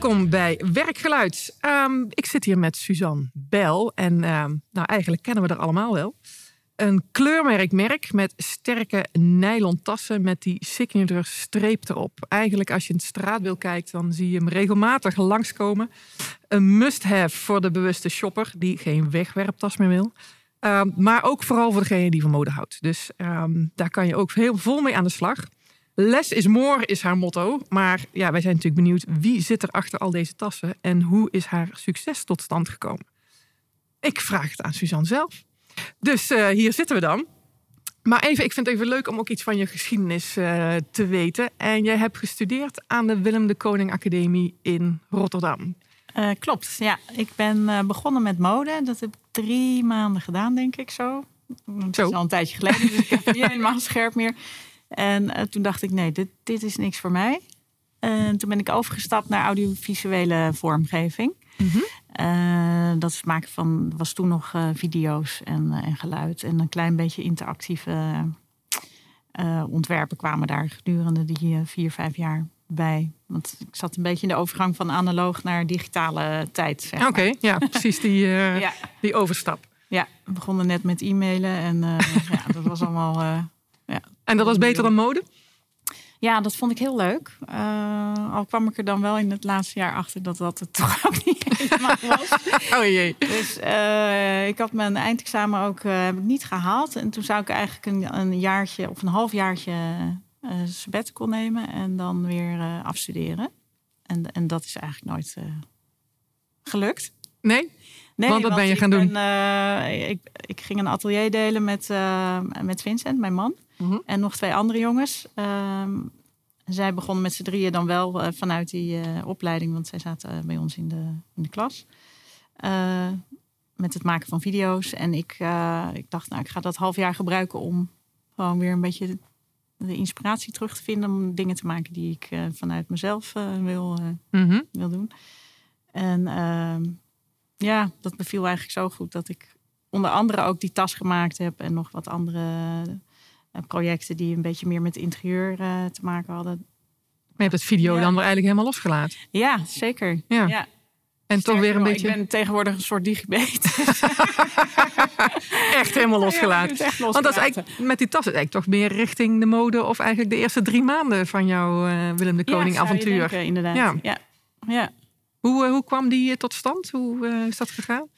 Welkom bij Werkgeluid. Ehm, ik zit hier met Suzanne Bel en ehm, nou, eigenlijk kennen we er allemaal wel. Een kleurmerkmerk met sterke nylon tassen met die signature streep erop. Eigenlijk als je in het straatbeeld kijkt, dan zie je hem regelmatig langskomen. Een must-have voor de bewuste shopper die geen wegwerptas meer wil. Ehm, maar ook vooral voor degene die van mode houdt. Dus daar kan je ook heel vol mee aan de slag. Less is more is haar motto. Maar ja, wij zijn natuurlijk benieuwd wie zit er achter al deze tassen en hoe is haar succes tot stand gekomen. Ik vraag het aan Suzanne zelf. Dus uh, hier zitten we dan. Maar even, ik vind het even leuk om ook iets van je geschiedenis uh, te weten. En jij hebt gestudeerd aan de Willem de Koning Academie in Rotterdam. Uh, klopt, ja. Ik ben begonnen met mode. Dat heb ik drie maanden gedaan, denk ik zo. Dat Zo. is al een tijdje geleden, dus ik heb niet helemaal scherp meer. En toen dacht ik, nee, dit, dit is niks voor mij. En toen ben ik overgestapt naar audiovisuele vormgeving. Mhm. Uh, dat is het maken van, was toen nog uh, video's en, en geluid. En een klein beetje interactieve ontwerpen kwamen daar gedurende die vier, vijf jaar bij. Want ik zat een beetje in de overgang van analoog naar digitale tijd. Zeg Oké, okay, ja, precies die, ja. die overstap. Ja, we begonnen net met e-mailen en ja, dat was allemaal. Ja. En dat was beter dan mode? Ja, dat vond ik heel leuk. Uh, al kwam ik er dan wel in het laatste jaar achter dat dat het toch ook niet helemaal was. oh jee. Dus uh, ik had mijn eindexamen ook uh, heb ik niet gehaald. En toen zou ik eigenlijk een, een jaartje of een halfjaartje uh, sabbatical nemen en dan weer afstuderen. En, en dat is eigenlijk nooit gelukt. Nee? Nee, want wat ben je gaan doen? Ik, ik ging een atelier delen met, met Vincent, mijn man. Mhm. Mm -hmm. En nog twee andere jongens. Um, zij begonnen met z'n drieën dan wel uh, vanuit die uh, opleiding, want zij zaten uh, bij ons in de, in de klas. met het maken van video's. En ik, ik dacht, nou, ik ga dat half jaar gebruiken om gewoon weer een beetje de inspiratie terug te vinden. Om dingen te maken die ik vanuit mezelf wil, mm -hmm. wil doen. En ehm, ja, dat beviel eigenlijk zo goed dat ik onder andere ook die tas gemaakt heb en nog wat andere projecten die een beetje meer met interieur uh, te maken hadden. Maar je hebt het video ja. dan weer eigenlijk helemaal losgelaten. Ja, zeker. Ja. ja. En toch weer een wel, beetje. Ik ben tegenwoordig een soort digibet. echt helemaal losgelaten. Ja, echt losgelaten. Want dat is eigenlijk, met die tas is eigenlijk toch meer richting de mode of eigenlijk de eerste drie maanden van jouw uh, Willem de Koning avontuur. Denken, inderdaad. Ja. Ja. Ja. Hoe, uh, hoe kwam die tot stand? Hoe is dat gegaan?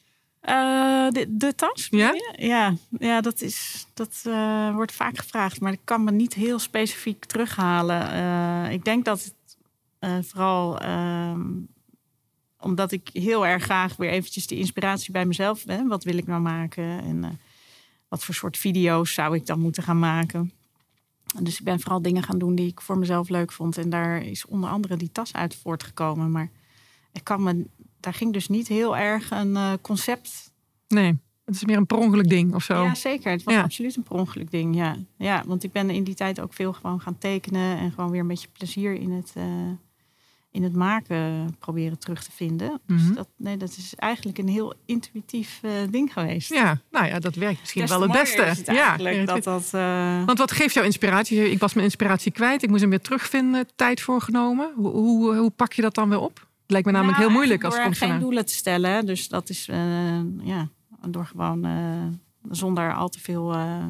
Uh, de, de tas? Ja? Ja, ja dat, is, dat uh, wordt vaak gevraagd, maar ik kan me niet heel specifiek terughalen. Uh, ik denk dat het vooral omdat ik heel erg graag weer eventjes de inspiratie bij mezelf ben. Wat wil ik nou maken en wat voor soort video's zou ik dan moeten gaan maken? Dus ik ben vooral dingen gaan doen die ik voor mezelf leuk vond. En daar is onder andere die tas uit voortgekomen. Maar ik kan me daar ging dus niet heel erg een uh, concept. Nee, het is meer een per ongeluk ding of zo. Ja, zeker. Het was Ja. absoluut een per ongeluk ding. Ja. ja, want ik ben in die tijd ook veel gewoon gaan tekenen en gewoon weer een beetje plezier in het, uh, in het maken proberen terug te vinden. Mhm. Dus dat, nee, dat is eigenlijk een heel intuïtief uh, ding geweest. Ja, nou ja, dat werkt misschien Des wel het beste. het ja, dat dat. uh, Want wat geeft jou inspiratie? Ik was mijn inspiratie kwijt. Ik moest hem weer terugvinden. Tijd voorgenomen. Hoe, hoe, hoe pak je dat dan weer op? Het lijkt me namelijk nou, heel moeilijk als door het komt geen doelen te stellen. Dus dat is uh, ja, door gewoon uh, zonder al te veel uh,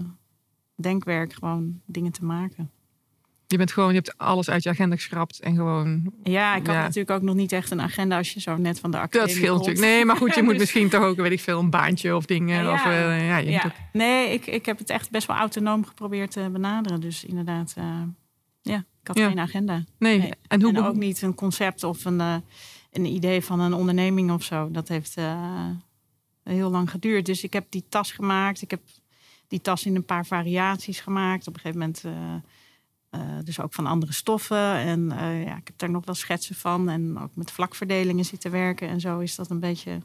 denkwerk gewoon dingen te maken. Je bent gewoon, je hebt alles uit je agenda geschrapt en gewoon. Ja, ik had Ja. natuurlijk ook nog niet echt een agenda als je zo net van de academie Dat scheelt natuurlijk. Nee, maar goed, je moet Dus- misschien toch ook, weet ik veel, een baantje of dingen. Ja. Of, eh, ja, je Ja. moet ook- Nee, ik, ik heb het echt best wel autonoom geprobeerd te benaderen. Dus inderdaad, ja, had Ja. geen agenda. nee. Nee. En hoe en ook niet een concept of een, uh, een idee van een onderneming of zo. Dat heeft uh, heel lang geduurd. Dus ik heb die tas gemaakt. Ik heb die tas in een paar variaties gemaakt. Op een gegeven moment uh, dus ook van andere stoffen. En ja, ik heb daar nog wel schetsen van. En ook met vlakverdelingen zitten werken. En zo is dat een beetje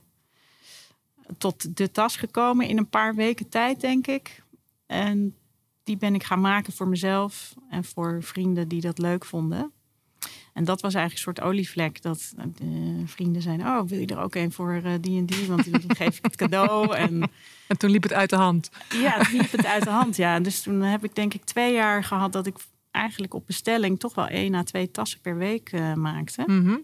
tot de tas gekomen in een paar weken tijd, denk ik. En die ben ik gaan maken voor mezelf en voor vrienden die dat leuk vonden. En dat was eigenlijk een soort olievlek. Dat de vrienden zeiden, oh, wil je er ook een voor eh, die en die? Want dan geef ik het cadeau. En, En toen liep het uit de hand. ja, het liep het uit de hand. Ja. Dus toen heb ik denk ik twee jaar gehad dat ik eigenlijk op bestelling toch wel één à twee tassen per week eh, maakte. Mhm.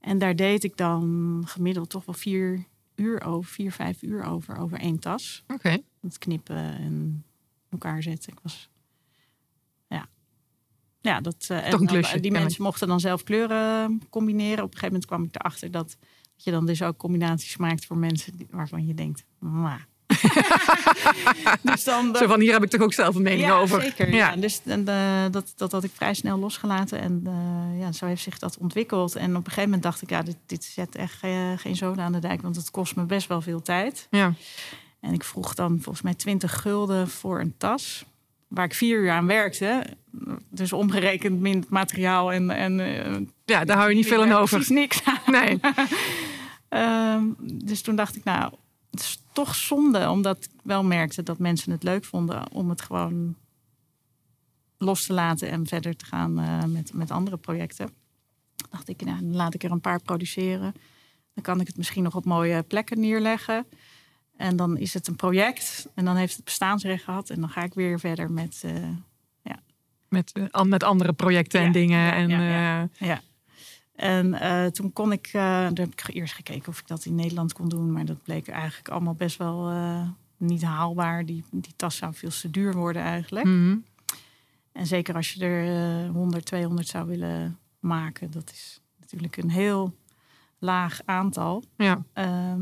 En daar deed ik dan gemiddeld toch wel vier uur over, vier, vijf uur over, over één tas. Oké. Het knippen en elkaar zetten. Ik was. Ja. Ja, dat. eh, en klusje, Die mensen mochten dan zelf kleuren combineren. Op een gegeven moment kwam ik erachter dat, dat je dan dus ook combinaties maakt voor mensen die- waarvan je denkt. "Mwah." dus dan, Zo van, hier heb ik toch ook zelf een mening ja, over. Zeker. Ja. Ja. Dus en, dat, dat had ik vrij snel losgelaten. En eh, ja, zo heeft zich dat ontwikkeld. En op een gegeven moment dacht ik, ja, dit, dit zet echt eh, geen zoden aan de dijk. Want het kost me best wel veel tijd. Ja. En ik vroeg dan volgens mij 20 gulden voor een tas. Waar ik vier uur aan werkte. Dus omgerekend min het materiaal en. en eh, ja, daar hou je niet veel aan over. Precies niks aan. Nee. Ehm, dus toen dacht ik, nou, het is toch zonde, omdat ik wel merkte dat mensen het leuk vonden om het gewoon los te laten en verder te gaan eh, met, met andere projecten. Dacht ik, nou, dan laat ik er een paar produceren. Dan kan ik het misschien nog op mooie plekken neerleggen. En dan is het een project en dan heeft het bestaansrecht gehad. En dan ga ik weer verder met. eh, Met, eh, met andere projecten en Ja, dingen. ja, en, ja, ja. eh, Ja. En toen kon ik, uh, toen heb ik eerst gekeken of ik dat in Nederland kon doen, maar dat bleek eigenlijk allemaal best wel niet haalbaar. Die, die tas zou veel te duur worden eigenlijk. mhm. En zeker als je er eh 100, 200 zou willen maken, dat is natuurlijk een heel laag aantal. Ja. Ehm,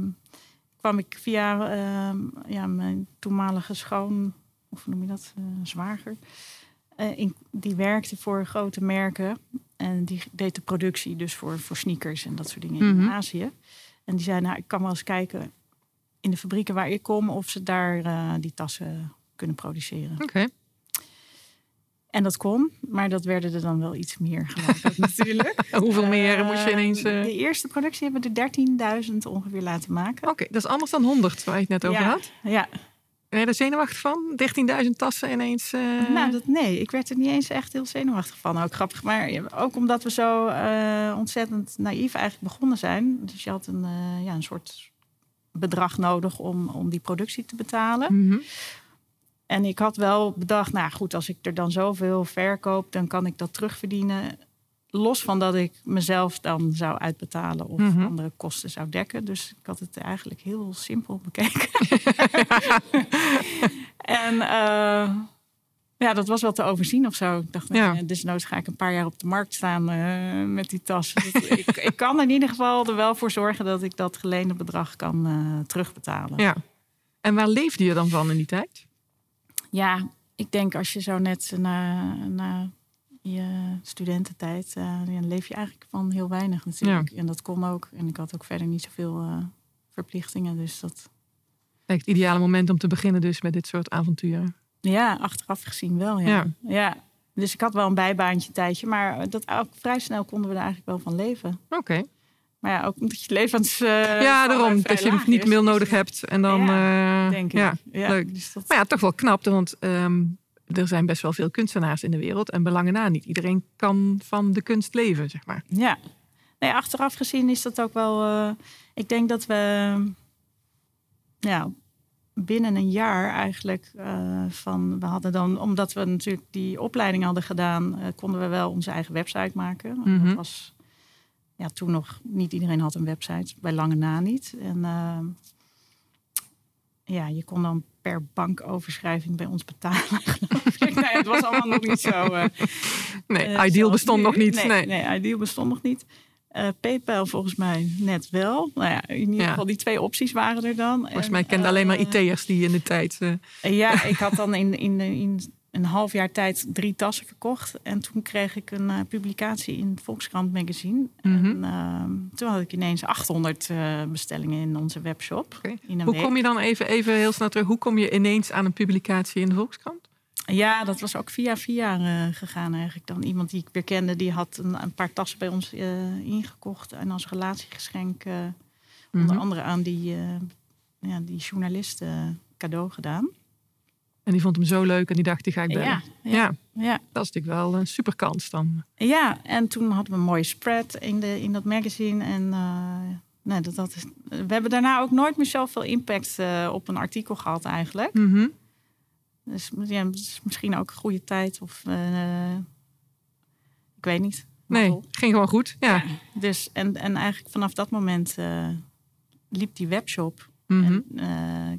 kwam ik via ehm, ja, mijn toenmalige schoon, of noem je dat, eh, zwager. eh, in, die werkte voor grote merken en die deed de productie dus voor, voor sneakers en dat soort dingen in Mhm. Azië. En die zei, nou, ik kan wel eens kijken in de fabrieken waar ik kom of ze daar eh, die tassen kunnen produceren. Oké. En dat kon, maar dat werden er dan wel iets meer ik, natuurlijk. Hoeveel meer moest je ineens... eh, De eerste productie hebben we er 13.000 ongeveer laten maken. Oké, dat is anders dan 100 waar je het net over ja, had. Ja, Ben je er zenuwachtig van? 13.000 tassen ineens. eh, nou dat, nee, ik werd er niet eens echt heel zenuwachtig van. Ook grappig, maar ook omdat we zo eh, ontzettend naïef eigenlijk begonnen zijn. Dus je had een, ja, een soort bedrag nodig om, om die productie te betalen. mhm. En ik had wel bedacht, nou goed, als ik er dan zoveel verkoop, dan kan ik dat terugverdienen. Los van dat ik mezelf dan zou uitbetalen of Mhm. andere kosten zou dekken. Dus ik had het eigenlijk heel simpel bekeken. en eh, ja, dat was wel te overzien of zo. Ik dacht, nou, Ja. ja. desnoods ga ik een paar jaar op de markt staan eh, met die tas. Dat- ik, ik kan in ieder geval er wel voor zorgen dat ik dat geleende bedrag kan eh, terugbetalen. Ja. En waar leefde je dan van in die tijd? Ja, ik denk als je zo net na, na je studententijd, eh, dan leef je eigenlijk van heel weinig natuurlijk. En dat kon ook. En ik had ook verder niet zoveel eh, verplichtingen. Dus dat, Lijkt het ideale moment om te beginnen dus met dit soort avonturen. ja, achteraf gezien wel. Ja. Ja. Ja. Dus ik had wel een bijbaantje een tijdje, maar dat ook vrij snel konden we er eigenlijk wel van leven. Oké. Maar ja, ook omdat je levens. eh, ja, daarom. Dat je niet meer is nodig hebt. En dan... eh, Denk ik. ja. Ja, leuk. Dus dat, Maar ja, toch wel knap, want ehm, er zijn best wel veel kunstenaars in de wereld. En belangen na, niet iedereen kan van de kunst leven, zeg maar. Ja. Nee, achteraf gezien is dat ook wel. eh, ik denk dat we. Ja, binnen een jaar eigenlijk eh, van. We hadden dan, omdat we natuurlijk die opleiding hadden gedaan, konden we wel onze eigen website maken. Dat was. Ja, toen nog niet iedereen had een website, bij lange na niet. En eh, ja, je kon dan per bankoverschrijving bij ons betalen. geloof ik. nee, het was allemaal nog niet zo. eh, Nee, eh, Ideal bestond nu. nog niet. Nee, Nee. nee. Ideal bestond nog niet. PayPal volgens mij net wel. Nou ja, in ieder Ja. geval die twee opties waren er dan. Volgens En, mij kende alleen maar IT'ers die in de tijd... Ja, ik had dan in, in, in een half jaar tijd drie tassen verkocht. En toen kreeg ik een eh, publicatie in Volkskrant magazine. Mhm. En ehm, toen had ik ineens 800 eh, bestellingen in onze webshop. Oké. In een Hoe week. kom je dan even, even heel snel terug? Hoe kom je ineens aan een publicatie in de Volkskrant? Ja, dat was ook via via eh, gegaan eigenlijk. Dan iemand die ik weer kende, die had een, een paar tassen bij ons ingekocht. En als relatiegeschenk, onder Mhm. andere aan die, ja, die journalist eh, cadeau gedaan. En die vond hem zo leuk en die dacht, die ga ik bellen. Ja, Ja, ja, ja. dat is natuurlijk wel een super kans dan. Ja, en toen hadden we een mooie spread in, de, in dat magazine. En eh, nee, dat, dat is, we hebben daarna ook nooit meer zoveel impact eh, op een artikel gehad eigenlijk. Mhm. Dus ja, is misschien ook een goede tijd of eh, ik weet niet. Nee, ging gewoon goed. Ja. Dus en, en eigenlijk vanaf dat moment liep die webshop. En eh,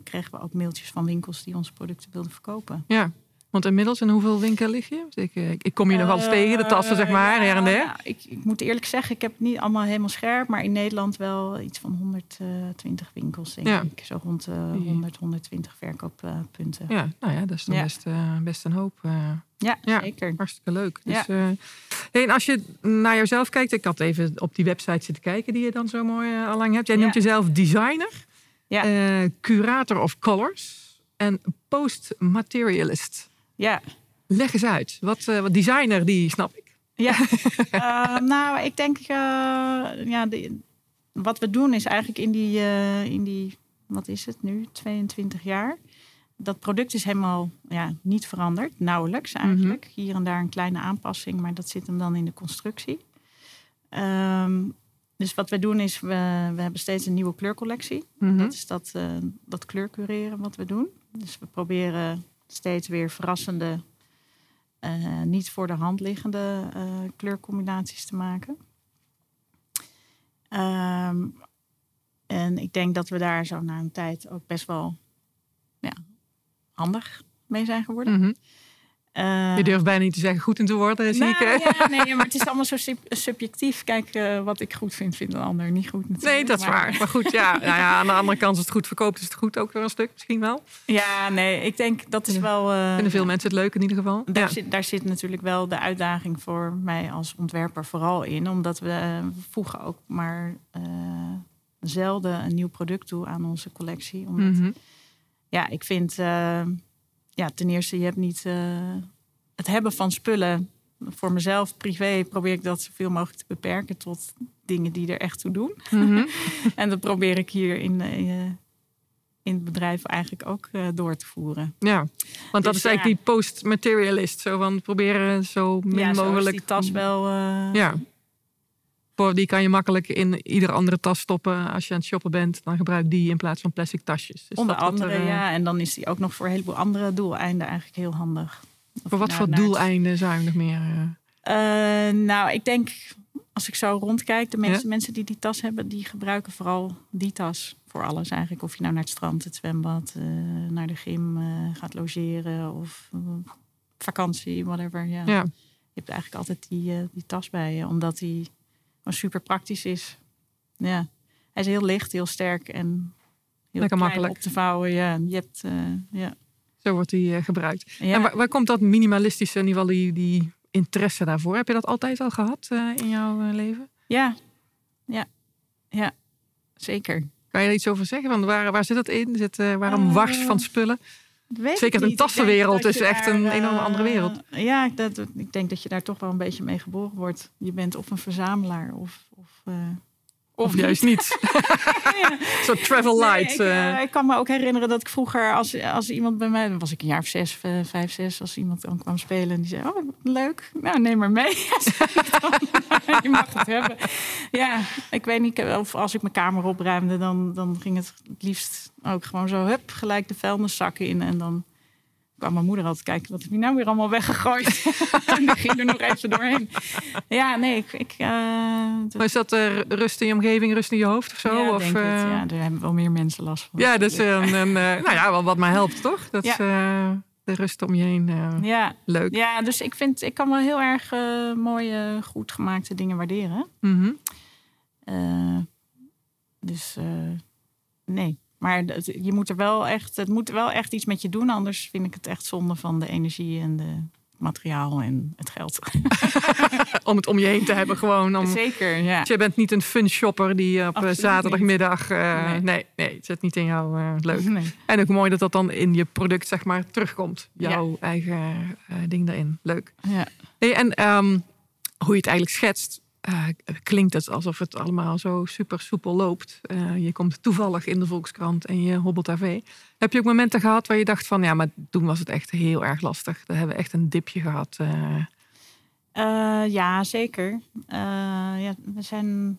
kregen we ook mailtjes van winkels die onze producten wilden verkopen. ja. Want inmiddels, in hoeveel winkel lig je? Ik, eh, ik kom je nog wel eens tegen, de tassen zeg maar, Eh, her en der. ja, ik, ik moet eerlijk zeggen, ik heb het niet allemaal helemaal scherp. Maar in Nederland wel iets van 120 winkels, denk Ja. ik. Zo rond de 100, 120 verkooppunten. Ja, nou ja, dat is dan Ja. best, eh, best een hoop. eh, Ja, Ja. zeker. hartstikke leuk. Dus, Ja. eh, hey, en als je naar jezelf kijkt, ik had even op die website zitten kijken die je dan zo mooi eh, al lang hebt. Jij Ja. noemt jezelf designer, Ja. eh, curator of colors en post-materialist. Ja, Leg eens uit. Wat, eh, wat designer, die snap ik. ja. Eh, nou, ik denk, ja, de- wat we doen is eigenlijk in die, in die, wat is het nu, 22 jaar. Dat product is helemaal ja, niet veranderd, nauwelijks eigenlijk. Hier en daar een kleine aanpassing, maar dat zit hem dan in de constructie. Ehm, dus wat we doen is, we, we hebben steeds een nieuwe kleurcollectie. Mhm. Dat is dat, eh, dat kleurcureren wat we doen. Dus we proberen steeds weer verrassende, eh, niet voor de hand liggende eh, kleurcombinaties te maken. Ehm, en ik denk dat we daar zo na een tijd ook best wel ja, handig mee zijn geworden. Mhm. Eh, Je durft bijna niet te zeggen goed in te worden, zie ik. nou, eh. ja, nee, maar het is allemaal zo sub- subjectief. Kijk, eh, wat ik goed vind, vindt een ander niet goed. Natuurlijk. Nee, dat is Maar- waar. Maar goed, ja, nou ja, aan de andere kant, als het goed verkoopt, is het goed ook weer een stuk misschien wel. Ja, nee, ik denk dat is wel. eh, Vinden veel mensen het leuk in ieder geval. Daar, Ja. zit, daar zit natuurlijk wel de uitdaging voor mij als ontwerper vooral in. Omdat we voegen ook maar zelden een nieuw product toe aan onze collectie. Omdat, Mhm. Ja, ik vind... eh, ja, ten eerste, je hebt niet... eh, het hebben van spullen... Voor mezelf, privé, probeer ik dat zoveel mogelijk te beperken... tot dingen die er echt toe doen. Mhm. En dat probeer ik hier in, eh, in het bedrijf eigenlijk ook eh, door te voeren. Ja, want dat Dus is eigenlijk die post-materialist. Zo van proberen zo min ja, mogelijk. die tas wel... eh, Ja. Voor die kan je makkelijk in iedere andere tas stoppen. Als je aan het shoppen bent, dan gebruik die in plaats van plastic tasjes. Dus Onder andere, er, eh, ja. En dan is die ook nog voor een heleboel andere doeleinden eigenlijk heel handig. Of Voor wat voor nou doeleinden zou je nog meer... eh, Eh, nou, ik denk, als ik zo rondkijk, de meeste Ja? mensen die die tas hebben, die gebruiken vooral die tas voor alles eigenlijk. Of je nou naar het strand, het zwembad, naar de gym gaat logeren of vakantie, whatever. Ja. ja. Je hebt eigenlijk altijd die, die tas bij je, omdat die gewoon super praktisch is. Ja. Hij is heel licht, heel sterk en heel Lekker makkelijk. op te vouwen. Ja, je hebt, eh, ja. Zo wordt die eh, gebruikt. Ja. En waar, waar komt dat minimalistische, in ieder geval die, die interesse daarvoor? Heb je dat altijd al gehad eh, in jouw leven? Ja, ja, ja, zeker. Kan je er iets over zeggen? Want waar, waar zit dat in? Zit, waarom wars van spullen? Weet Zeker een dat is echt daar, een eh, enorme andere wereld. Ja, ik, dat, ik denk dat je daar toch wel een beetje mee geboren wordt. Je bent of een verzamelaar of... Of, eh, Of juist niet. Ja. Zo travel Nee, light. ik, eh. ik kan me ook herinneren dat ik vroeger, als, als iemand bij mij, dan was ik een jaar of zes, vijf, zes, als iemand dan kwam spelen en die zei: Oh, leuk, nou neem maar mee. je mag het hebben. Ja, ik weet niet, of als ik mijn kamer opruimde, dan, dan ging het het liefst ook gewoon zo, hup, gelijk de vuilniszakken in en dan kwam mijn moeder altijd kijken, wat heb je nou weer allemaal weggegooid? en die ging er nog even doorheen. Ja, nee, ik... ik eh, dat- is dat eh, rust in je omgeving, rust in je hoofd of zo? ja, of, denk het. eh, ja, daar hebben wel meer mensen last van. ja, dat is een, een, nou ja, wel wat mij helpt, toch? Dat is de rust om je heen. Ja, Leuk. ja, dus ik vind, ik kan wel heel erg mooie, goed gemaakte dingen waarderen. Mhm. Dus nee. Maar je moet er wel echt, het moet wel echt iets met je doen. Anders vind ik het echt zonde van de energie en de materiaal en het geld. Om het om je heen te hebben gewoon. Om, Zeker, ja. je bent niet een fun shopper die op eh, Absoluut zaterdagmiddag... eh, Nee. nee. nee, het zit niet in jou. eh, leuk. Nee. En ook mooi dat dat dan in je product zeg maar terugkomt. Jouw eigen ding daarin. Leuk. Ja. Hey, en ehm, hoe je het eigenlijk schetst. Eh, klinkt het alsof het allemaal zo super soepel loopt. Eh, je komt toevallig in de Volkskrant en je hobbelt tv. Heb je ook momenten gehad waar je dacht van ja, maar toen was het echt heel erg lastig. Daar hebben we echt een dipje gehad. eh. Eh, ja, zeker. Ja, we zijn,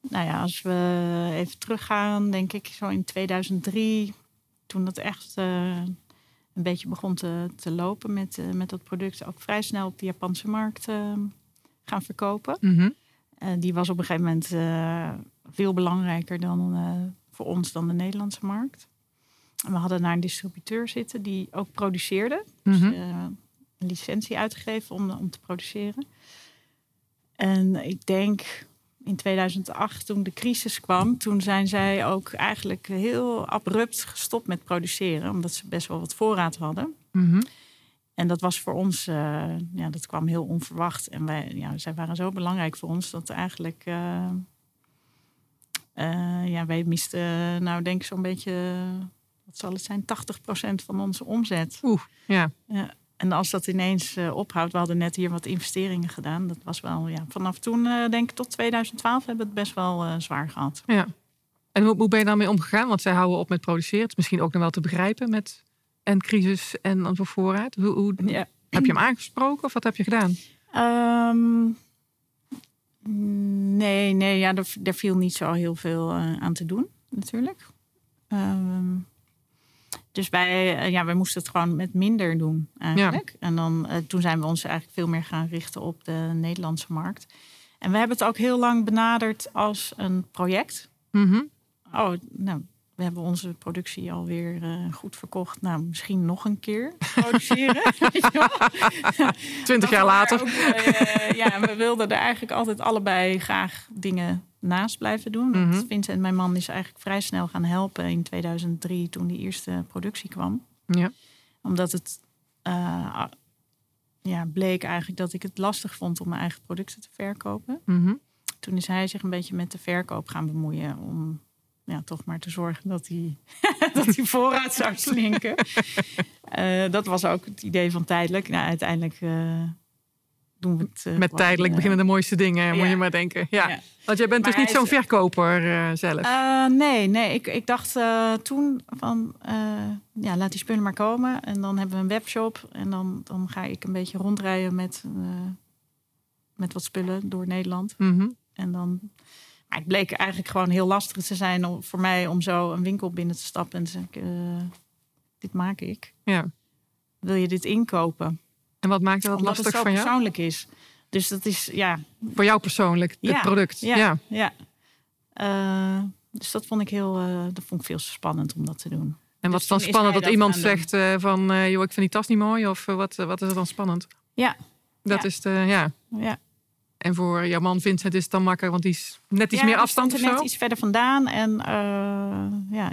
nou ja, als we even teruggaan, denk ik zo in 2003, toen dat echt een beetje begon te, te lopen met, met dat product, ook vrij snel op de Japanse markt gaan verkopen. Mhm. Eh, die was op een gegeven moment eh, veel belangrijker dan, eh, voor ons dan de Nederlandse markt. En we hadden naar een distributeur zitten die ook produceerde. Dus, Mhm. een licentie uitgegeven om, om te produceren. En ik denk in 2008, toen de crisis kwam, toen zijn zij ook eigenlijk heel abrupt gestopt met produceren, omdat ze best wel wat voorraad hadden. Mhm. En dat was voor ons, eh, ja, dat kwam heel onverwacht. En wij, ja, zij waren zo belangrijk voor ons dat eigenlijk, eh, eh, ja, wij misten, nou denk ik zo'n beetje, wat zal het zijn, 80% van onze omzet. Oeh, ja. Ja. En als dat ineens ophoudt, we hadden net hier wat investeringen gedaan. Dat was wel, ja, vanaf toen, denk ik tot 2012, hebben we het best wel zwaar gehad. ja. En hoe, hoe ben je daarmee omgegaan? Want zij houden op met produceren. Het is misschien ook nog wel te begrijpen met en crisis en dan voor voorraad. Hoe, hoe, Ja. Heb je hem aangesproken of wat heb je gedaan? Ehm, nee, nee, ja, er, er viel niet zo heel veel eh, aan te doen, natuurlijk. Ehm, dus wij, eh, ja, wij moesten het gewoon met minder doen, eigenlijk. En dan, eh, toen zijn we ons eigenlijk veel meer gaan richten op de Nederlandse markt. En we hebben het ook heel lang benaderd als een project. Mhm. Oh, nou, we hebben onze productie alweer eh goed verkocht. Nou, misschien nog een keer produceren. Twintig jaar later. ook, eh, ja, we wilden er eigenlijk altijd allebei graag dingen naast blijven doen. Want Mhm. Vincent, mijn man, is eigenlijk vrij snel gaan helpen in 2003 toen die eerste productie kwam. Ja. Omdat het eh, ja, bleek eigenlijk dat ik het lastig vond om mijn eigen producten te verkopen. Mhm. Toen is hij zich een beetje met de verkoop gaan bemoeien om ja, toch maar te zorgen dat hij, dat die voorraad zou slinken. Eh, dat was ook het idee van tijdelijk. Nou, uiteindelijk eh, doen we het. eh, Met tijdelijk beginnen de mooiste dingen, moet je maar denken. Ja. ja. Want jij bent Maar dus niet zo'n verkoper zelf. Nee, nee. Ik, ik dacht toen van, ja, laat die spullen maar komen. En dan hebben we een webshop. En dan, dan ga ik een beetje rondrijden met, met wat spullen door Nederland. Mhm. En dan, het bleek eigenlijk gewoon heel lastig te zijn om, voor mij om zo een winkel binnen te stappen en te zeggen, eh, dit maak ik. Ja. Wil je dit inkopen? En wat maakt dat Omdat lastig het zo van jou? persoonlijk is. Dus dat is, ja, Voor jou persoonlijk, het Ja, product. ja, Ja. ja. Eh, dus dat vond ik heel, eh, dat vond ik veel spannend om dat te doen. En wat Dus is dan is spannend dat iemand zegt van... joh, ik vind die tas niet mooi. Of wat, wat is er dan spannend? Ja. Dat Ja. is de, ja. Ja. En voor jouw man Vincent is het dan makkelijker, want die is net iets Ja, meer afstand of zo. net iets verder vandaan. En eh, ja,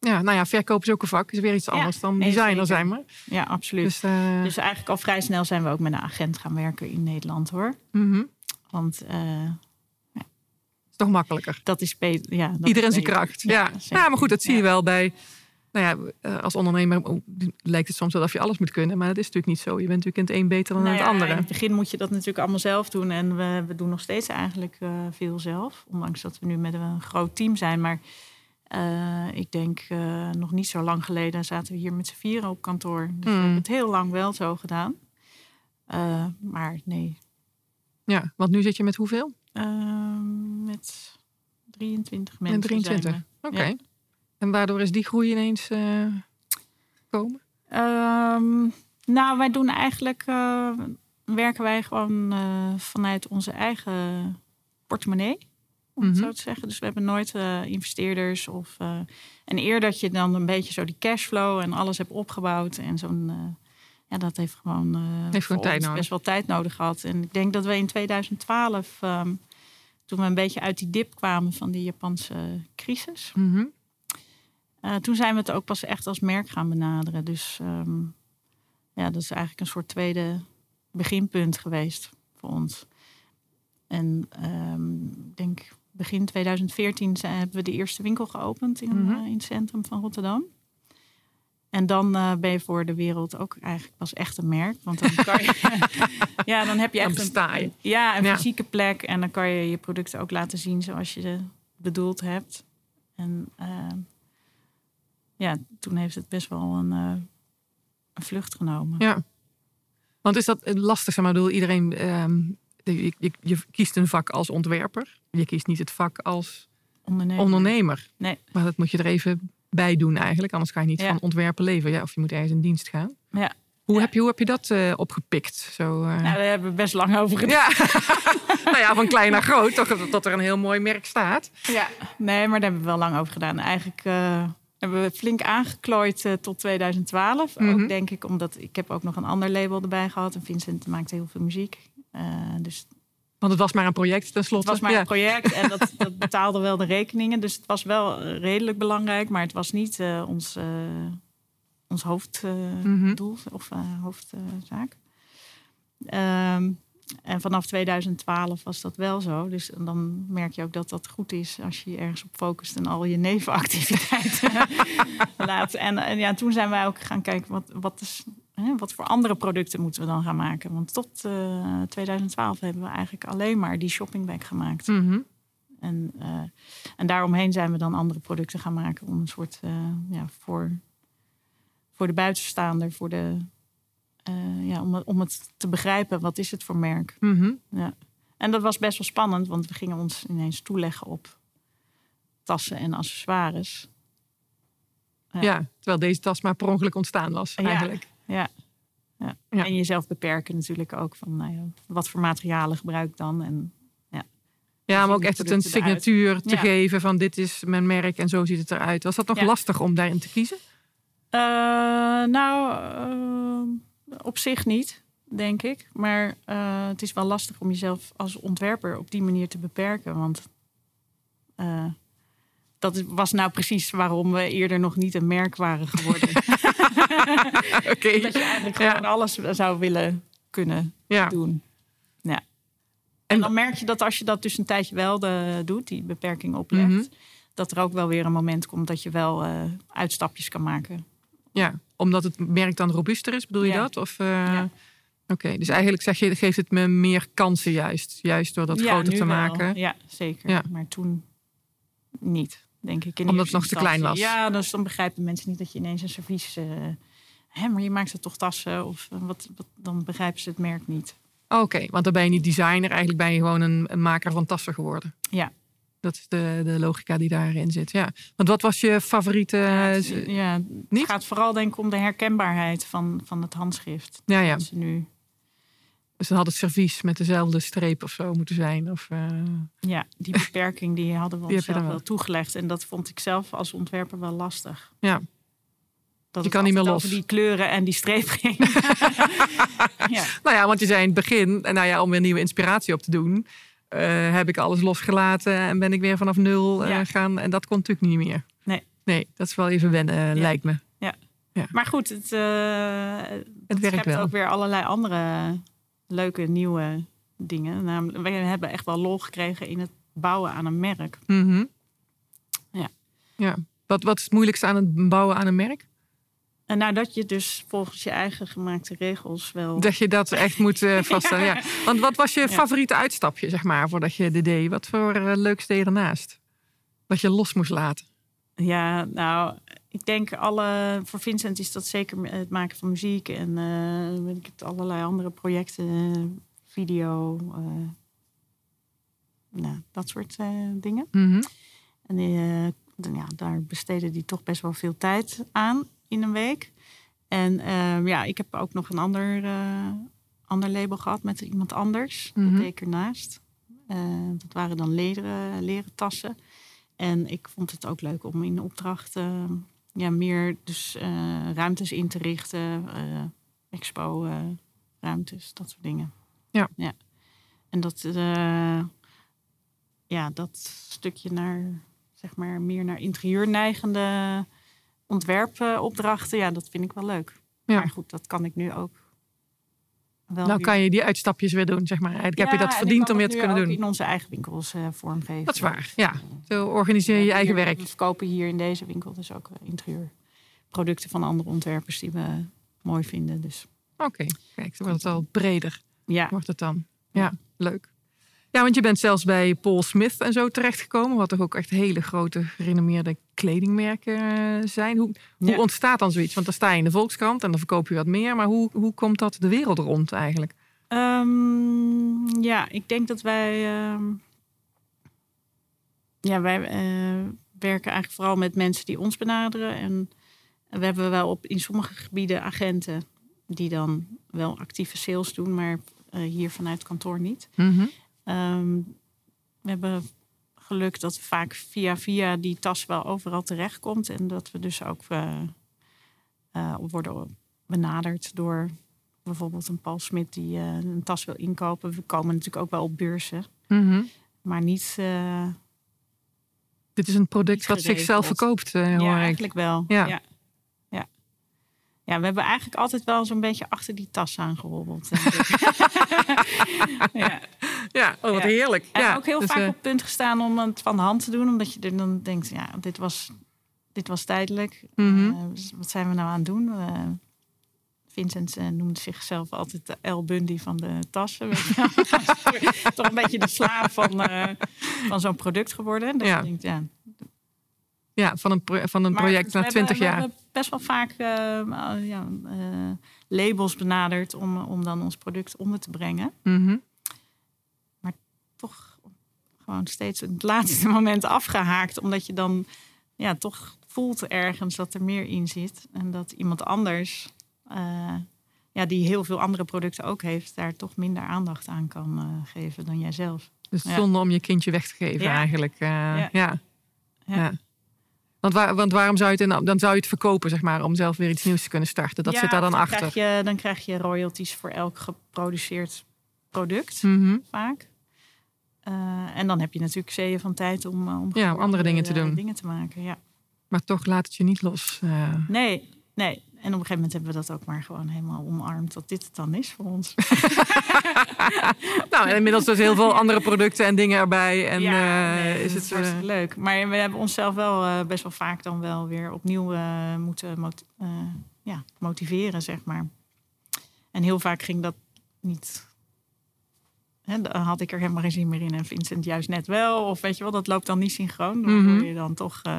Ja, nou ja, verkoop is ook een vak. Is weer iets Ja, anders dan nee, designer zijn maar. ja, absoluut. Dus, eh, Dus eigenlijk al vrij snel zijn we ook met een agent gaan werken in Nederland hoor. mhm. Want eh, is toch makkelijker. dat is beter. Ja, dat Iedereen is zijn kracht. Ja. Ja, maar goed, dat zie je Ja. wel bij... Nou ja, eh, als ondernemer lijkt het soms wel of je alles moet kunnen. Maar dat is natuurlijk niet zo. Je bent natuurlijk in het een beter dan in Nou het andere. In het begin moet je dat natuurlijk allemaal zelf doen. En we, we doen nog steeds eigenlijk eh, veel zelf. Ondanks dat we nu met een groot team zijn. Maar eh, ik denk nog niet zo lang geleden zaten we hier met z'n vieren op kantoor. Dus we Hmm. hebben het heel lang wel zo gedaan. Maar nee, Ja, want nu zit je met hoeveel? eh, met 23 mensen. Met 23. zijn Oké. Ja. En waardoor is die groei ineens eh gekomen? we. Ehm, nou, wij doen eigenlijk... eh, werken wij gewoon eh, vanuit onze eigen portemonnee. Om het Mhm. zo te zeggen. Dus we hebben nooit eh, investeerders. Of, eh, en eer dat je dan een beetje zo die cashflow en alles hebt opgebouwd. En zo'n... eh, ja, dat heeft gewoon, eh, Heeft gewoon tijd ons nodig. best wel tijd nodig gehad. En ik denk dat we in 2012, ehm, toen we een beetje uit die dip kwamen van die Japanse crisis, Mhm. Eh, toen zijn we het ook pas echt als merk gaan benaderen. Dus ehm, ja, dat is eigenlijk een soort tweede beginpunt geweest voor ons. En ehm, ik denk begin 2014 zijn, hebben we de eerste winkel geopend in, Mhm. eh, in het centrum van Rotterdam. En dan uh, ben je voor de wereld ook eigenlijk pas echt een merk. Want dan kan je. ja, dan heb je echt een, ja, een fysieke plek. En dan kan je je producten ook laten zien zoals je bedoeld hebt. En uh, ja, toen heeft het best wel een, uh, een, vlucht genomen. Ja. Want is dat lastig? Zeg maar, bedoel, iedereen. Um, je, je, je, kiest een vak als ontwerper. Je kiest niet het vak als ondernemer. ondernemer. Nee. Maar dat moet je er even bij doen eigenlijk. Anders kan je niet van ontwerpen leven. Ja, of je moet ergens in dienst gaan. Ja. Hoe, Heb, je, hoe heb je dat uh, opgepikt? Zo, uh... nou, daar hebben we best lang over gedaan. Ja. nou ja, van klein naar groot, toch, dat er een heel mooi merk staat. Ja, nee, maar daar hebben we wel lang over gedaan. Eigenlijk uh, hebben we flink aangeklooid tot 2012. Ook mhm. denk ik, omdat ik heb ook nog een ander label erbij gehad. En Vincent maakte heel veel muziek. dus want het was maar een project tenslotte. Het was maar een project en dat, dat, betaalde wel de rekeningen. Dus het was wel redelijk belangrijk, maar het was niet uh, ons, uh, ons hoofddoel uh, mm -hmm. of hoofdzaak. Um, en vanaf 2012 was dat wel zo. Dus dan merk je ook dat dat goed is als je je ergens op focust en al je nevenactiviteiten laat. En, en, ja, toen zijn wij ook gaan kijken wat, wat is wat voor andere producten moeten we dan gaan maken? Want tot 2012 eh, hebben we eigenlijk alleen maar die shoppingbag gemaakt. Mhm. En, uh, en daaromheen zijn we dan andere producten gaan maken om een soort uh, ja, voor, voor de buitenstaander, voor de, ja, om, om het te begrijpen, wat is het voor merk? Mm ja. En dat was best wel spannend, want we gingen ons ineens toeleggen op tassen en accessoires. Ja, terwijl deze tas maar per ongeluk ontstaan was eigenlijk. Ja. Ja. En jezelf beperken natuurlijk ook. Van, nou ja, wat voor materialen gebruik ik dan? En, ja, ja maar ook echt het een signatuur te geven van dit is mijn merk en zo ziet het eruit. Was dat nog lastig om daarin te kiezen? Uh, nou, uh, op zich niet, denk ik. Maar uh, het is wel lastig om jezelf als ontwerper op die manier te beperken. Want dat was nou precies waarom we eerder nog niet een merk waren geworden. okay. Dat je eigenlijk gewoon alles zou willen kunnen doen. Ja. En dan merk je dat als je dat dus een tijdje wel de, doet, die beperking oplegt, mhm. dat er ook wel weer een moment komt dat je wel uh, uitstapjes kan maken. Ja, omdat het merk dan robuuster is, bedoel je dat? Of, uh, Oké, dus eigenlijk zeg je, geeft het me meer kansen juist, juist door dat groter te maken. Ja, zeker. Maar toen niet denk ik. In Omdat het nog te klein was. Ja, dus dan begrijpen mensen niet dat je ineens een servies... Uh, hè, maar je maakt ze toch tassen of uh, wat, wat, dan begrijpen ze het merk niet. Oké, want dan ben je niet designer. Eigenlijk ben je gewoon een, een, maker van tassen geworden. Ja. Dat is de, de logica die daarin zit. Ja. Want wat was je favoriete... Ja, het, ja, niet? gaat vooral denk ik om de herkenbaarheid van, van het handschrift. Ja, ja. nu dus dan had het servies met dezelfde streep of zo moeten zijn. Of, uh... Ja, die beperking die hadden we die onszelf wel. wel toegelegd. En dat vond ik zelf als ontwerper wel lastig. Ja. Dat je kan niet meer los. Over die kleuren en die streep ging. ja. Nou ja, want je zei in het begin, nou ja, om weer nieuwe inspiratie op te doen, uh, heb ik alles losgelaten en ben ik weer vanaf nul uh, gaan. En dat kon natuurlijk niet meer. Nee. Nee, dat is wel even wennen, lijkt me. Ja. ja. Maar goed, het, het werkt wel. ook weer allerlei andere leuke nieuwe dingen. Namelijk, we hebben echt wel lol gekregen in het bouwen aan een merk. Mhm. Ja. ja. Wat, wat is het moeilijkste aan het bouwen aan een merk? En nou, dat je dus volgens je eigen gemaakte regels wel. Dat je dat echt moet uh, vaststellen. ja. Want wat was je favoriete uitstapje, zeg maar, voordat je dit deed? Wat voor uh, leuks deed je ernaast? Dat je los moest laten? Ja, nou, ik denk alle, voor Vincent is dat zeker het maken van muziek en uh, weet ik het, allerlei andere projecten, video, nou, dat soort dingen. Mm En ja, daar besteden die toch best wel veel tijd aan in een week. En ehm, ja, ik heb ook nog een ander, ander label gehad met iemand anders. Mm -hmm. Dat deed ik ernaast. dat waren dan lederen, leren tassen. En ik vond het ook leuk om in opdracht uh, ja, meer dus, uh, ruimtes in te richten. Uh, expo ruimtes, dat soort dingen. Ja. ja. En dat, ja, dat stukje naar, zeg maar, meer naar interieur neigende ontwerpopdrachten, ja, dat vind ik wel leuk. Ja. Maar goed, dat kan ik nu ook nou kan je die uitstapjes weer doen, zeg maar. Eigenlijk heb je dat verdiend om weer te kunnen doen. in onze eigen winkels uh, vormgeven. Dat is waar, ja. Zo organiseer je, je eigen werk. We verkopen hier in deze winkel dus ook uh, interieur producten van andere ontwerpers die we mooi vinden. Dus Oké, kijk, dan wordt het al breder. ja, Wordt het dan. Ja, leuk. Ja, want je bent zelfs bij Paul Smith en zo terechtgekomen. Wat toch ook echt hele grote, gerenommeerde kledingmerken eh, zijn. Hoe, hoe Ja. ontstaat dan zoiets? Want dan sta je in de Volkskrant en dan verkoop je wat meer. Maar hoe, hoe komt dat de wereld rond eigenlijk? Ehm, ja, ik denk dat wij. ehm, ja, wij eh, werken eigenlijk vooral met mensen die ons benaderen. En we hebben wel op, in sommige gebieden agenten die dan wel actieve sales doen, maar eh, hier vanuit kantoor niet. Ehm, we hebben geluk dat vaak via via die tas wel overal terechtkomt. En dat we dus ook eh, eh, worden benaderd door bijvoorbeeld een Paul Smit die eh, een tas wil inkopen. We komen natuurlijk ook wel op beurzen, Mhm. maar niet. Dit is een product wat zichzelf verkoopt, hoor ja, ik. eigenlijk wel. Ja. Ja. Ja. ja. we hebben eigenlijk altijd wel zo'n beetje achter die tas ik. ja. Ja, oh, wat Ja. heerlijk. En ja, ook heel dus, vaak eh, op punt gestaan om het van de hand te doen. Omdat je er dan denkt, ja, dit was, dit was tijdelijk. Mhm. Eh, dus wat zijn we nou aan het doen? Vincent eh, noemde zichzelf altijd de El Bundy van de tassen. Toch een beetje de slaaf van, van zo'n product geworden. Dus Ja. je denkt, ja. ja, van een, van een project na 20 hebben, jaar. We hebben best wel vaak ja, labels benaderd om, om dan ons product onder te brengen. Mhm. Toch gewoon steeds het laatste moment afgehaakt. Omdat je dan ja, toch voelt ergens dat er meer in zit. En dat iemand anders, eh, ja, die heel veel andere producten ook heeft, daar toch minder aandacht aan kan eh, geven dan jijzelf. Dus Ja. zonde om je kindje weg te geven Ja. eigenlijk. eh, ja. Ja. Want, waar, want waarom zou je het dan zou je het verkopen, zeg maar, om zelf weer iets nieuws te kunnen starten? Dat Ja, zit daar dan, achter. Krijg je, dan krijg je royalties voor elk geproduceerd product, Mhm. vaak. Eh, en dan heb je natuurlijk zeeën van tijd om, eh, om Ja, andere dingen te eh, doen. dingen te maken. Ja. Maar toch laat het je niet los. eh. Nee, nee. En op een gegeven moment hebben we dat ook maar gewoon helemaal omarmd. Dat dit het dan is voor ons. nou, en inmiddels dus heel veel andere producten en dingen erbij. En ja, eh, nee, is het. hartstikke eh, leuk. Maar we hebben onszelf wel eh, best wel vaak dan wel weer opnieuw eh, moeten mot- eh, ja, motiveren, zeg maar. En heel vaak ging dat niet. Dan had ik er helemaal geen zin meer in en Vincent juist net wel. Of weet je wel, dat loopt dan niet synchroon. Dan Mhm. je dan toch... eh,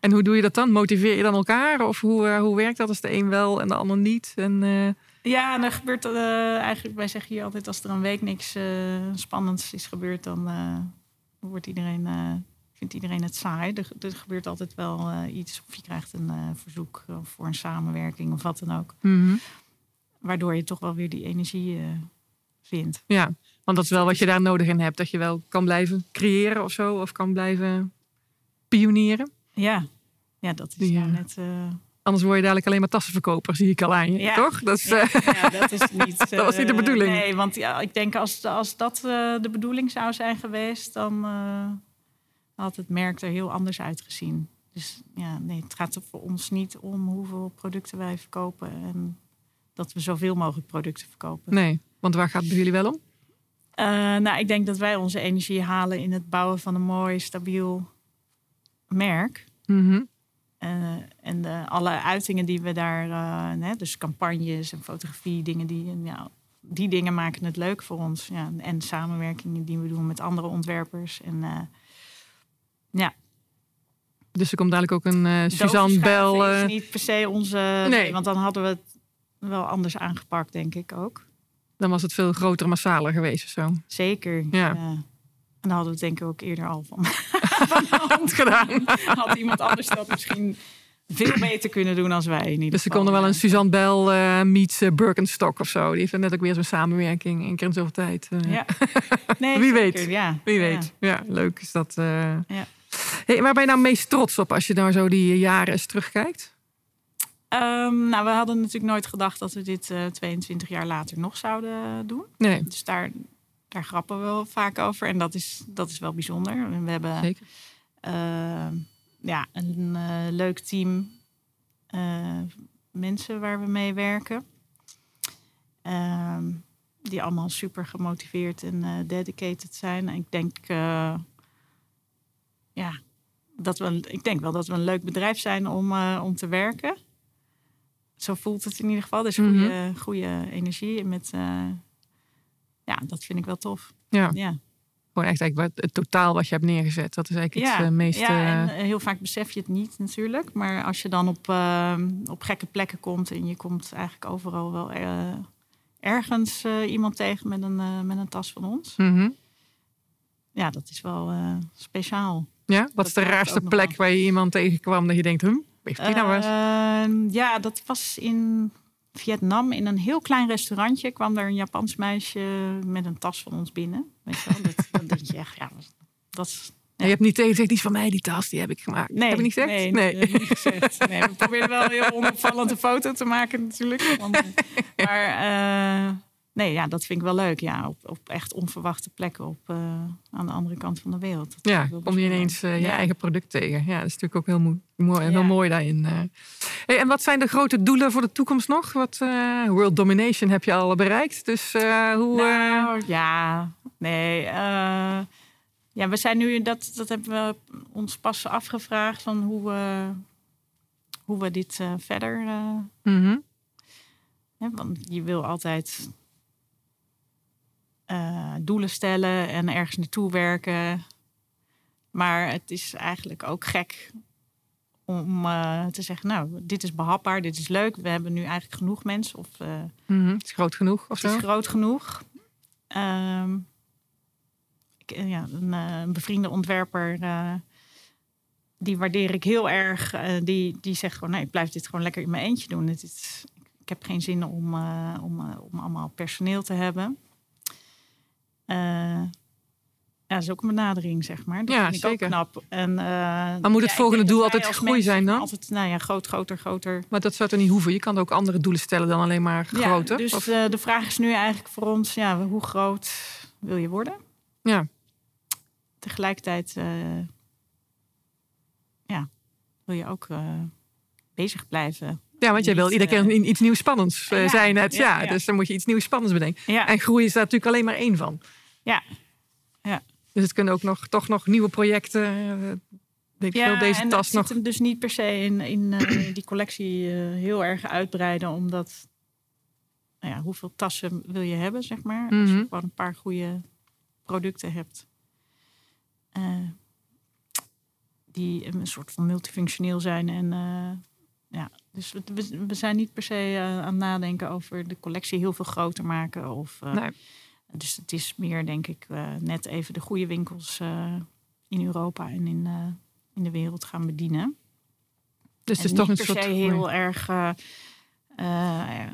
en hoe doe je dat dan? Motiveer je dan elkaar? Of hoe, eh, hoe werkt dat als de een wel en de ander niet? En, eh, Ja, en er gebeurt eh, eigenlijk, wij zeggen hier altijd, als er een week niks eh, spannends is gebeurd, dan eh, wordt iedereen, eh, vindt iedereen het saai. Er, er gebeurt altijd wel eh, iets, of je krijgt een eh, verzoek eh, voor een samenwerking of wat dan ook. mhm. Waardoor je toch wel weer die energie eh, vindt. Ja, want dat is wel wat je daar nodig in hebt. Dat je wel kan blijven creëren of zo. Of kan blijven pionieren. Ja, ja dat is nou eh, net... eh, Anders word je dadelijk alleen maar tassenverkoper, zie ik al aan je. Ja. Toch? Dat is, ja, eh, ja, dat is niet... Dat was niet de bedoeling. Nee, want ja, ik denk als, als dat de bedoeling zou zijn geweest, dan had het merk er heel anders uitgezien. Dus ja, nee, het gaat er voor ons niet om hoeveel producten wij verkopen en dat we zoveel mogelijk producten verkopen. nee, want waar gaat het bij jullie wel om? Eh, nou, ik denk dat wij onze energie halen in het bouwen van een mooi, stabiel merk. Mhm. Eh, en de, alle uitingen die we daar, eh, dus campagnes en fotografie, dingen die, ja, die dingen maken het leuk voor ons. Ja, en samenwerkingen die we doen met andere ontwerpers. En ja, Dus er komt dadelijk ook een eh, Suzanne Bel. is eh, niet per se onze. Nee. want dan hadden we het wel anders aangepakt, denk ik ook. Dan was het veel groter, massaler geweest of zo. Zeker. Ja. En dan hadden we het denk ik ook eerder al van, van de hand Gedaan. Had iemand anders dat misschien veel beter kunnen doen als wij in ieder Dus ze konden wel een Suzanne Bel eh meets eh, Birkenstock of zo. Die heeft net ook weer zo'n samenwerking. één keer in zoveel tijd. eh. Ja. Nee, Wie zeker, weet. Ja. Wie weet. Ja, leuk is dat. Ja. Hey, waar ben je nou meest trots op als je nou zo die jaren eens terugkijkt? Ehm, nou, we hadden natuurlijk nooit gedacht dat we dit eh 22 jaar later nog zouden doen. Nee, Dus daar, daar grappen we wel vaak over. En dat is, dat is wel bijzonder. We hebben zeker. eh, ja, een eh, leuk team eh, mensen waar we mee werken. Ehm, die allemaal super gemotiveerd en dedicated zijn. En ik denk, ja, dat we, ik denk wel dat we een leuk bedrijf zijn om, om te werken. Zo voelt het in ieder geval. Dus goede, Mhm. goede energie. Met, eh, ja, dat vind ik wel tof. Ja, Ja, gewoon echt eigenlijk het totaal wat je hebt neergezet. Dat is eigenlijk ja, het eh, meest... ja en eh, heel vaak besef je het niet natuurlijk. Maar als je dan op, eh, op gekke plekken komt... en je komt eigenlijk overal wel ergens iemand tegen met een, met een tas van ons. mhm. Ja, dat is wel speciaal. Ja, wat Dat is de raarste plek waar je iemand tegenkwam dat je denkt, hm, heeft die nou eens? Ehm, ja, dat was in Vietnam. In een heel klein restaurantje kwam er een Japans meisje met een tas van ons binnen. Weet je wel? Dat, dan denk je echt, ja, dat is... Je hebt niet tegen gezegd, die is van mij, die tas, die heb ik gemaakt. Nee, heb je niet gezegd? Nee, nee. nee. niet gezegd. Nee, we probeerden wel een heel onopvallende foto te maken natuurlijk. Want, maar eh, nee, ja, dat vind ik wel leuk. Ja, op, op echt onverwachte plekken op, eh, aan de andere kant van de wereld. Dat Ja, kom je ineens eh, je Ja. eigen product tegen. Ja, dat is natuurlijk ook heel, mooi, heel mooi daarin. eh. Hey, en wat zijn de grote doelen voor de toekomst nog? Wat, world domination heb je al bereikt. Dus hoe... Nou, ja, nee. ja, we zijn nu, dat, dat hebben we ons pas afgevraagd van hoe we, hoe we dit verder. mhm. hè, want je wil altijd eh, doelen stellen en ergens naartoe werken. Maar het is eigenlijk ook gek om eh, te zeggen, nou, dit is behapbaar, dit is leuk. We hebben nu eigenlijk genoeg mensen. Of eh, Mhm. Het is groot genoeg of het zo? is groot genoeg. Ehm, ik, eh, ja, een, een bevriende ontwerper, die waardeer ik heel erg. die, die zegt gewoon, nee, ik blijf dit gewoon lekker in mijn eentje doen. Het is, ik heb geen zin om, om, om allemaal personeel te hebben. Eh, ja, dat is ook een benadering, zeg maar. Dat Ja, vind ik zeker. ook knap. En, eh, Maar moet het ja, volgende doel altijd groei zijn dan? Altijd, nou ja, groot, groter, groter. Maar dat zou toch niet hoeven? Je kan ook andere doelen stellen dan alleen maar Ja, groter? dus Of- eh, de vraag is nu eigenlijk voor ons, ja, hoe groot wil je worden? Ja. Tegelijkertijd ja, wil je ook bezig blijven. Ja, want jij wil iedere eh, keer iets nieuws spannends uh, ja, zijn. Het, ja. Dus dan moet je iets nieuws spannends bedenken. En groei is daar natuurlijk alleen maar één van. Ja. Ja. Dus het kunnen ook nog, toch nog nieuwe projecten. eh, ik ja veel, deze en tas nog. zit hem dus niet per se in, in eh, die collectie eh, heel erg uitbreiden, omdat nou ja, hoeveel tassen wil je hebben, zeg maar. Als Mhm. je gewoon een paar goede producten hebt. eh, die een soort van multifunctioneel zijn. En eh, ja, dus we, we- zijn niet per se eh, aan het nadenken over de collectie heel veel groter maken. Of, eh, Nee. Dus het is meer, denk ik, eh, net even de goede winkels in Europa en in, in de wereld gaan bedienen. Dus En het is toch een niet per soort. se heel erg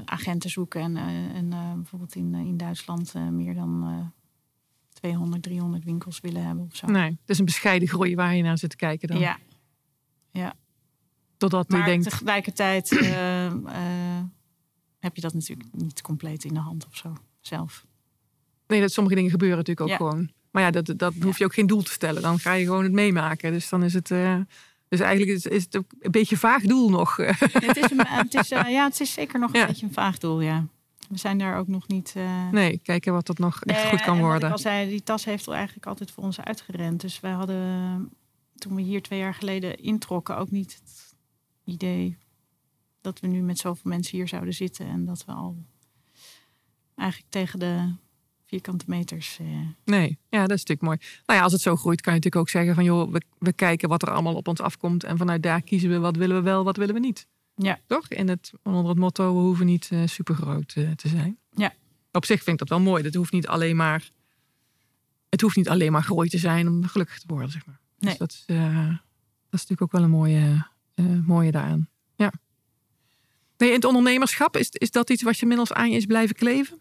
agenten zoeken. En, en bijvoorbeeld in, in Duitsland meer dan eh 200, 300 winkels willen hebben of zo. Nee, het is een bescheiden groei waar je naar zit te kijken dan. Ja, Totdat maar denkt. tegelijkertijd eh, eh, heb je dat natuurlijk niet compleet in de hand of zo zelf. Nee, dat sommige dingen gebeuren natuurlijk ook Ja. gewoon. Maar ja, dat, dat hoef je ook geen doel te stellen. Dan ga je gewoon het meemaken. Dus dan is het. eh, dus eigenlijk is, is het ook een beetje een vaag doel nog. het, is een, het, is, ja, het is zeker nog een beetje een vaag doel, ja. We zijn daar ook nog niet... eh, Nee, kijken wat dat nog echt goed kan en wat worden. Ik al zei, die tas heeft er eigenlijk altijd voor ons uitgerend. Dus wij hadden toen we hier twee jaar geleden introkken ook niet idee dat we nu met zoveel mensen hier zouden zitten en dat we al eigenlijk tegen de vierkante meters. Eh, Nee, ja, dat is natuurlijk mooi. Nou ja, als het zo groeit, kan je natuurlijk ook zeggen van joh, we, we kijken wat er allemaal op ons afkomt. En vanuit daar kiezen we wat willen we wel, wat willen we niet. Ja. Toch? In het, onder het motto, we hoeven niet super supergroot eh, te zijn. Ja. Op zich vind ik dat wel mooi. Dat hoeft niet alleen maar. Het hoeft niet alleen maar groei te zijn om gelukkig te worden, zeg maar. Nee. Dus dat is, eh, dat is natuurlijk ook wel een mooie, eh, mooie daaraan. Ja. Nee, in het ondernemerschap, is, is dat iets wat je inmiddels aan je is blijven kleven?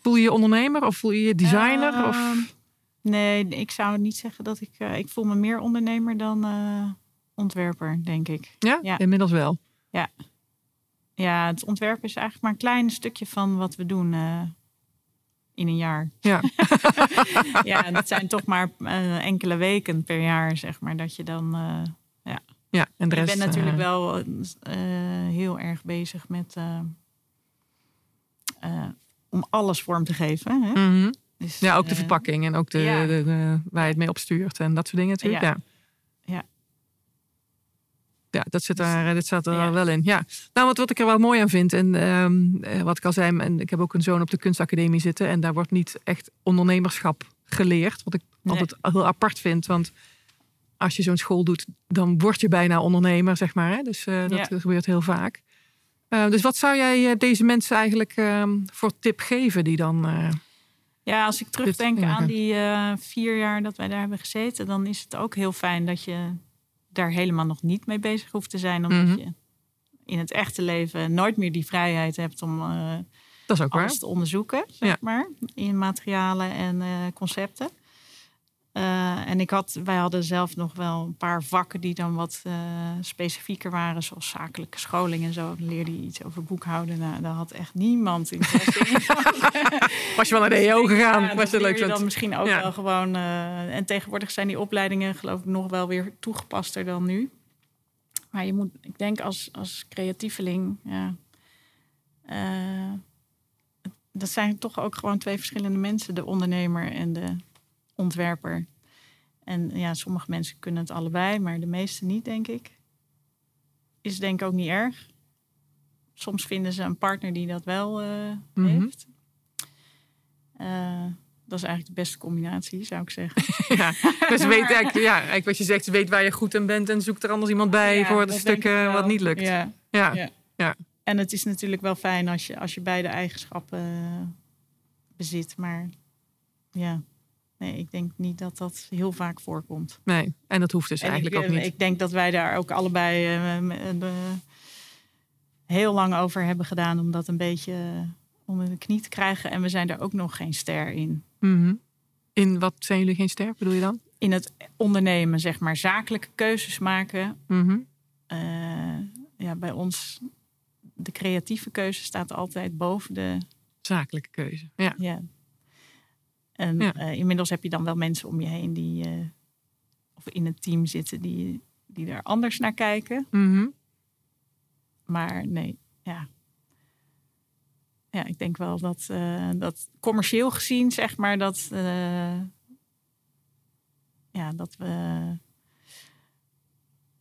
Voel je je ondernemer of voel je je designer? of... Ehm, Nee, ik zou niet zeggen dat ik. eh, ik voel me meer ondernemer dan eh, ontwerper, denk ik. Ja? ja. inmiddels wel. Ja, het ontwerpen is eigenlijk maar een klein stukje van wat we doen in een jaar. Ja. ja, dat zijn toch maar enkele weken per jaar, zeg maar, dat je dan. Ja, en de ik ben natuurlijk eh, wel eh, heel erg bezig met. eh, om alles vorm te geven. Hè? mhm. Dus, Ja, ook de verpakking en ook de, ja. de, de- waar je het mee opstuurt en dat soort dingen natuurlijk. Ja. Ja. ja dat zit er, dat zat er wel in. Ja. Nou, wat, wat ik er wel mooi aan vind, en ehm, eh, wat ik al zei, en ik heb ook een zoon op de kunstacademie zitten. En daar wordt niet echt ondernemerschap geleerd. Wat ik altijd heel apart vind. Want als je zo'n school doet, dan word je bijna ondernemer, zeg maar. Hè? Dus uh, dat gebeurt heel vaak. Uh, dus wat zou jij deze mensen eigenlijk ehm, voor tip geven die dan. ja, als ik terugdenk aan die vier jaar dat wij daar hebben gezeten, dan is het ook heel fijn dat je daar helemaal nog niet mee bezig hoeft te zijn. Omdat mhm. je in het echte leven nooit meer die vrijheid hebt om dat is ook alles waar. te onderzoeken, zeg maar, in materialen en concepten. Uh, en ik had, wij hadden zelf nog wel een paar vakken die dan wat uh, specifieker waren, zoals zakelijke scholing en zo. Dan leerde je iets over boekhouden. Nou, daar had echt niemand in. Was je wel naar de EO gegaan? Ja, was leuk? Je dan misschien ook wel gewoon. Uh, en tegenwoordig zijn die opleidingen, geloof ik, nog wel weer toegepaster dan nu. Maar je moet, ik denk als, als creatieveling, ja. dat zijn toch ook gewoon twee verschillende mensen, de ondernemer en de ontwerper. En ja, sommige mensen kunnen het allebei, maar de meeste niet, denk ik. Is denk ik ook niet erg. Soms vinden ze een partner die dat wel uh, heeft. Uh, dat is eigenlijk de beste combinatie, zou ik zeggen. ja, dus weet eigenlijk, ja, eigenlijk wat je zegt, weet waar je goed in bent en zoek er anders iemand bij voor de stukken wat niet lukt. Ja. Ja. ja. En het is natuurlijk wel fijn als je, als je beide eigenschappen bezit, maar ja, Nee, ik denk niet dat dat heel vaak voorkomt. Nee, en dat hoeft dus eigenlijk ook niet. Ik denk dat wij daar ook allebei uh, heel lang over hebben gedaan om dat een beetje onder de knie te krijgen. En we zijn er ook nog geen ster in. Mhm. In wat zijn jullie geen ster, bedoel je dan? In het ondernemen, zeg maar, zakelijke keuzes maken. Mhm. ja, bij ons, de creatieve keuze staat altijd boven de zakelijke keuze. Ja. ja en eh, inmiddels heb je dan wel mensen om je heen die uh, of in het team zitten die, die er anders naar kijken. Mhm. Maar nee, ja. Ja, ik denk wel dat, uh, dat commercieel gezien, zeg maar, dat, ja, dat we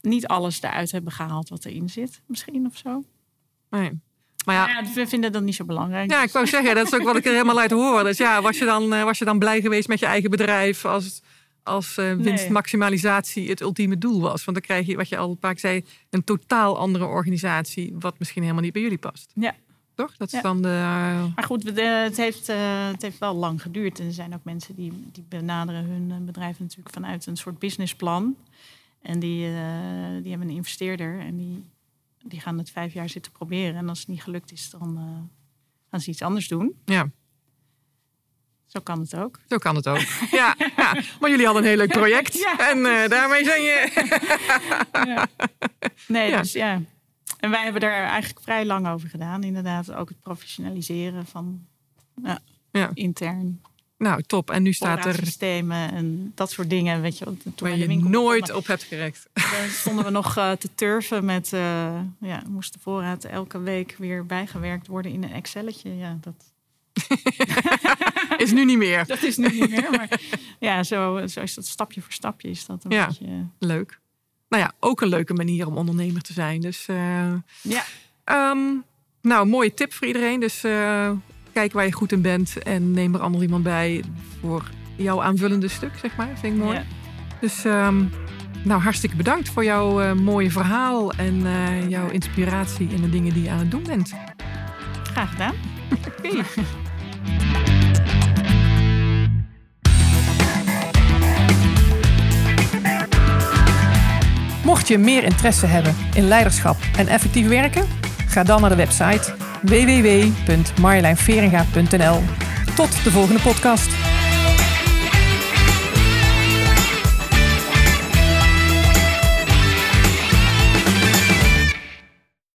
niet alles eruit hebben gehaald wat erin zit, misschien of zo. Nee. Maar ja, ja, we vinden dat niet zo belangrijk. Ja, ik wou zeggen, dat is ook wat ik er helemaal uit hoor. Dus ja, was je dan, eh, was je dan blij geweest met je eigen bedrijf als, als uh, winstmaximalisatie het ultieme doel was? Want dan krijg je, wat je al een paar keer zei, een totaal andere organisatie, wat misschien helemaal niet bij jullie past. Ja. Toch? Dat is dan de. Maar goed, het, heeft, uh, het heeft wel lang geduurd. En er zijn ook mensen die, die benaderen hun bedrijf natuurlijk vanuit een soort businessplan. En die, die hebben een investeerder en die die gaan het vijf jaar zitten proberen. En als het niet gelukt is, dan uh, gaan ze iets anders doen. Ja. Zo kan het ook. Zo kan het ook. ja, ja. maar jullie hadden een heel leuk project. Ja. En uh, daarmee zijn je. ja. Nee, dus ja. En wij hebben er eigenlijk vrij lang over gedaan. Inderdaad, ook het professionaliseren van ja, intern. Nou, top. En nu staat er. Systemen en dat soort dingen. Weet je, toen Waar je nooit op hebt gerekt. Dan stonden we nog uh, te turven met. Uh, ja, moest de voorraad elke week weer bijgewerkt worden in een Excelletje. Ja, dat. is nu niet meer. Dat is nu niet meer. Maar ja, zo, zo is dat stapje voor stapje. Is dat een ja, beetje... leuk. Nou ja, ook een leuke manier om ondernemer te zijn. Dus. Uh, ja. Um, nou, mooie tip voor iedereen. Dus Kijk waar je goed in bent en neem er ander iemand bij voor jouw aanvullende stuk, zeg maar. Vind ik mooi. Dus um, nou, hartstikke bedankt voor jouw uh, mooie verhaal en uh, jouw inspiratie in de dingen die je aan het doen bent. Graag gedaan. Oké. Mocht je meer interesse hebben in leiderschap en effectief werken, ga dan naar de website www.marjolijnveringa.nl. Tot de volgende podcast.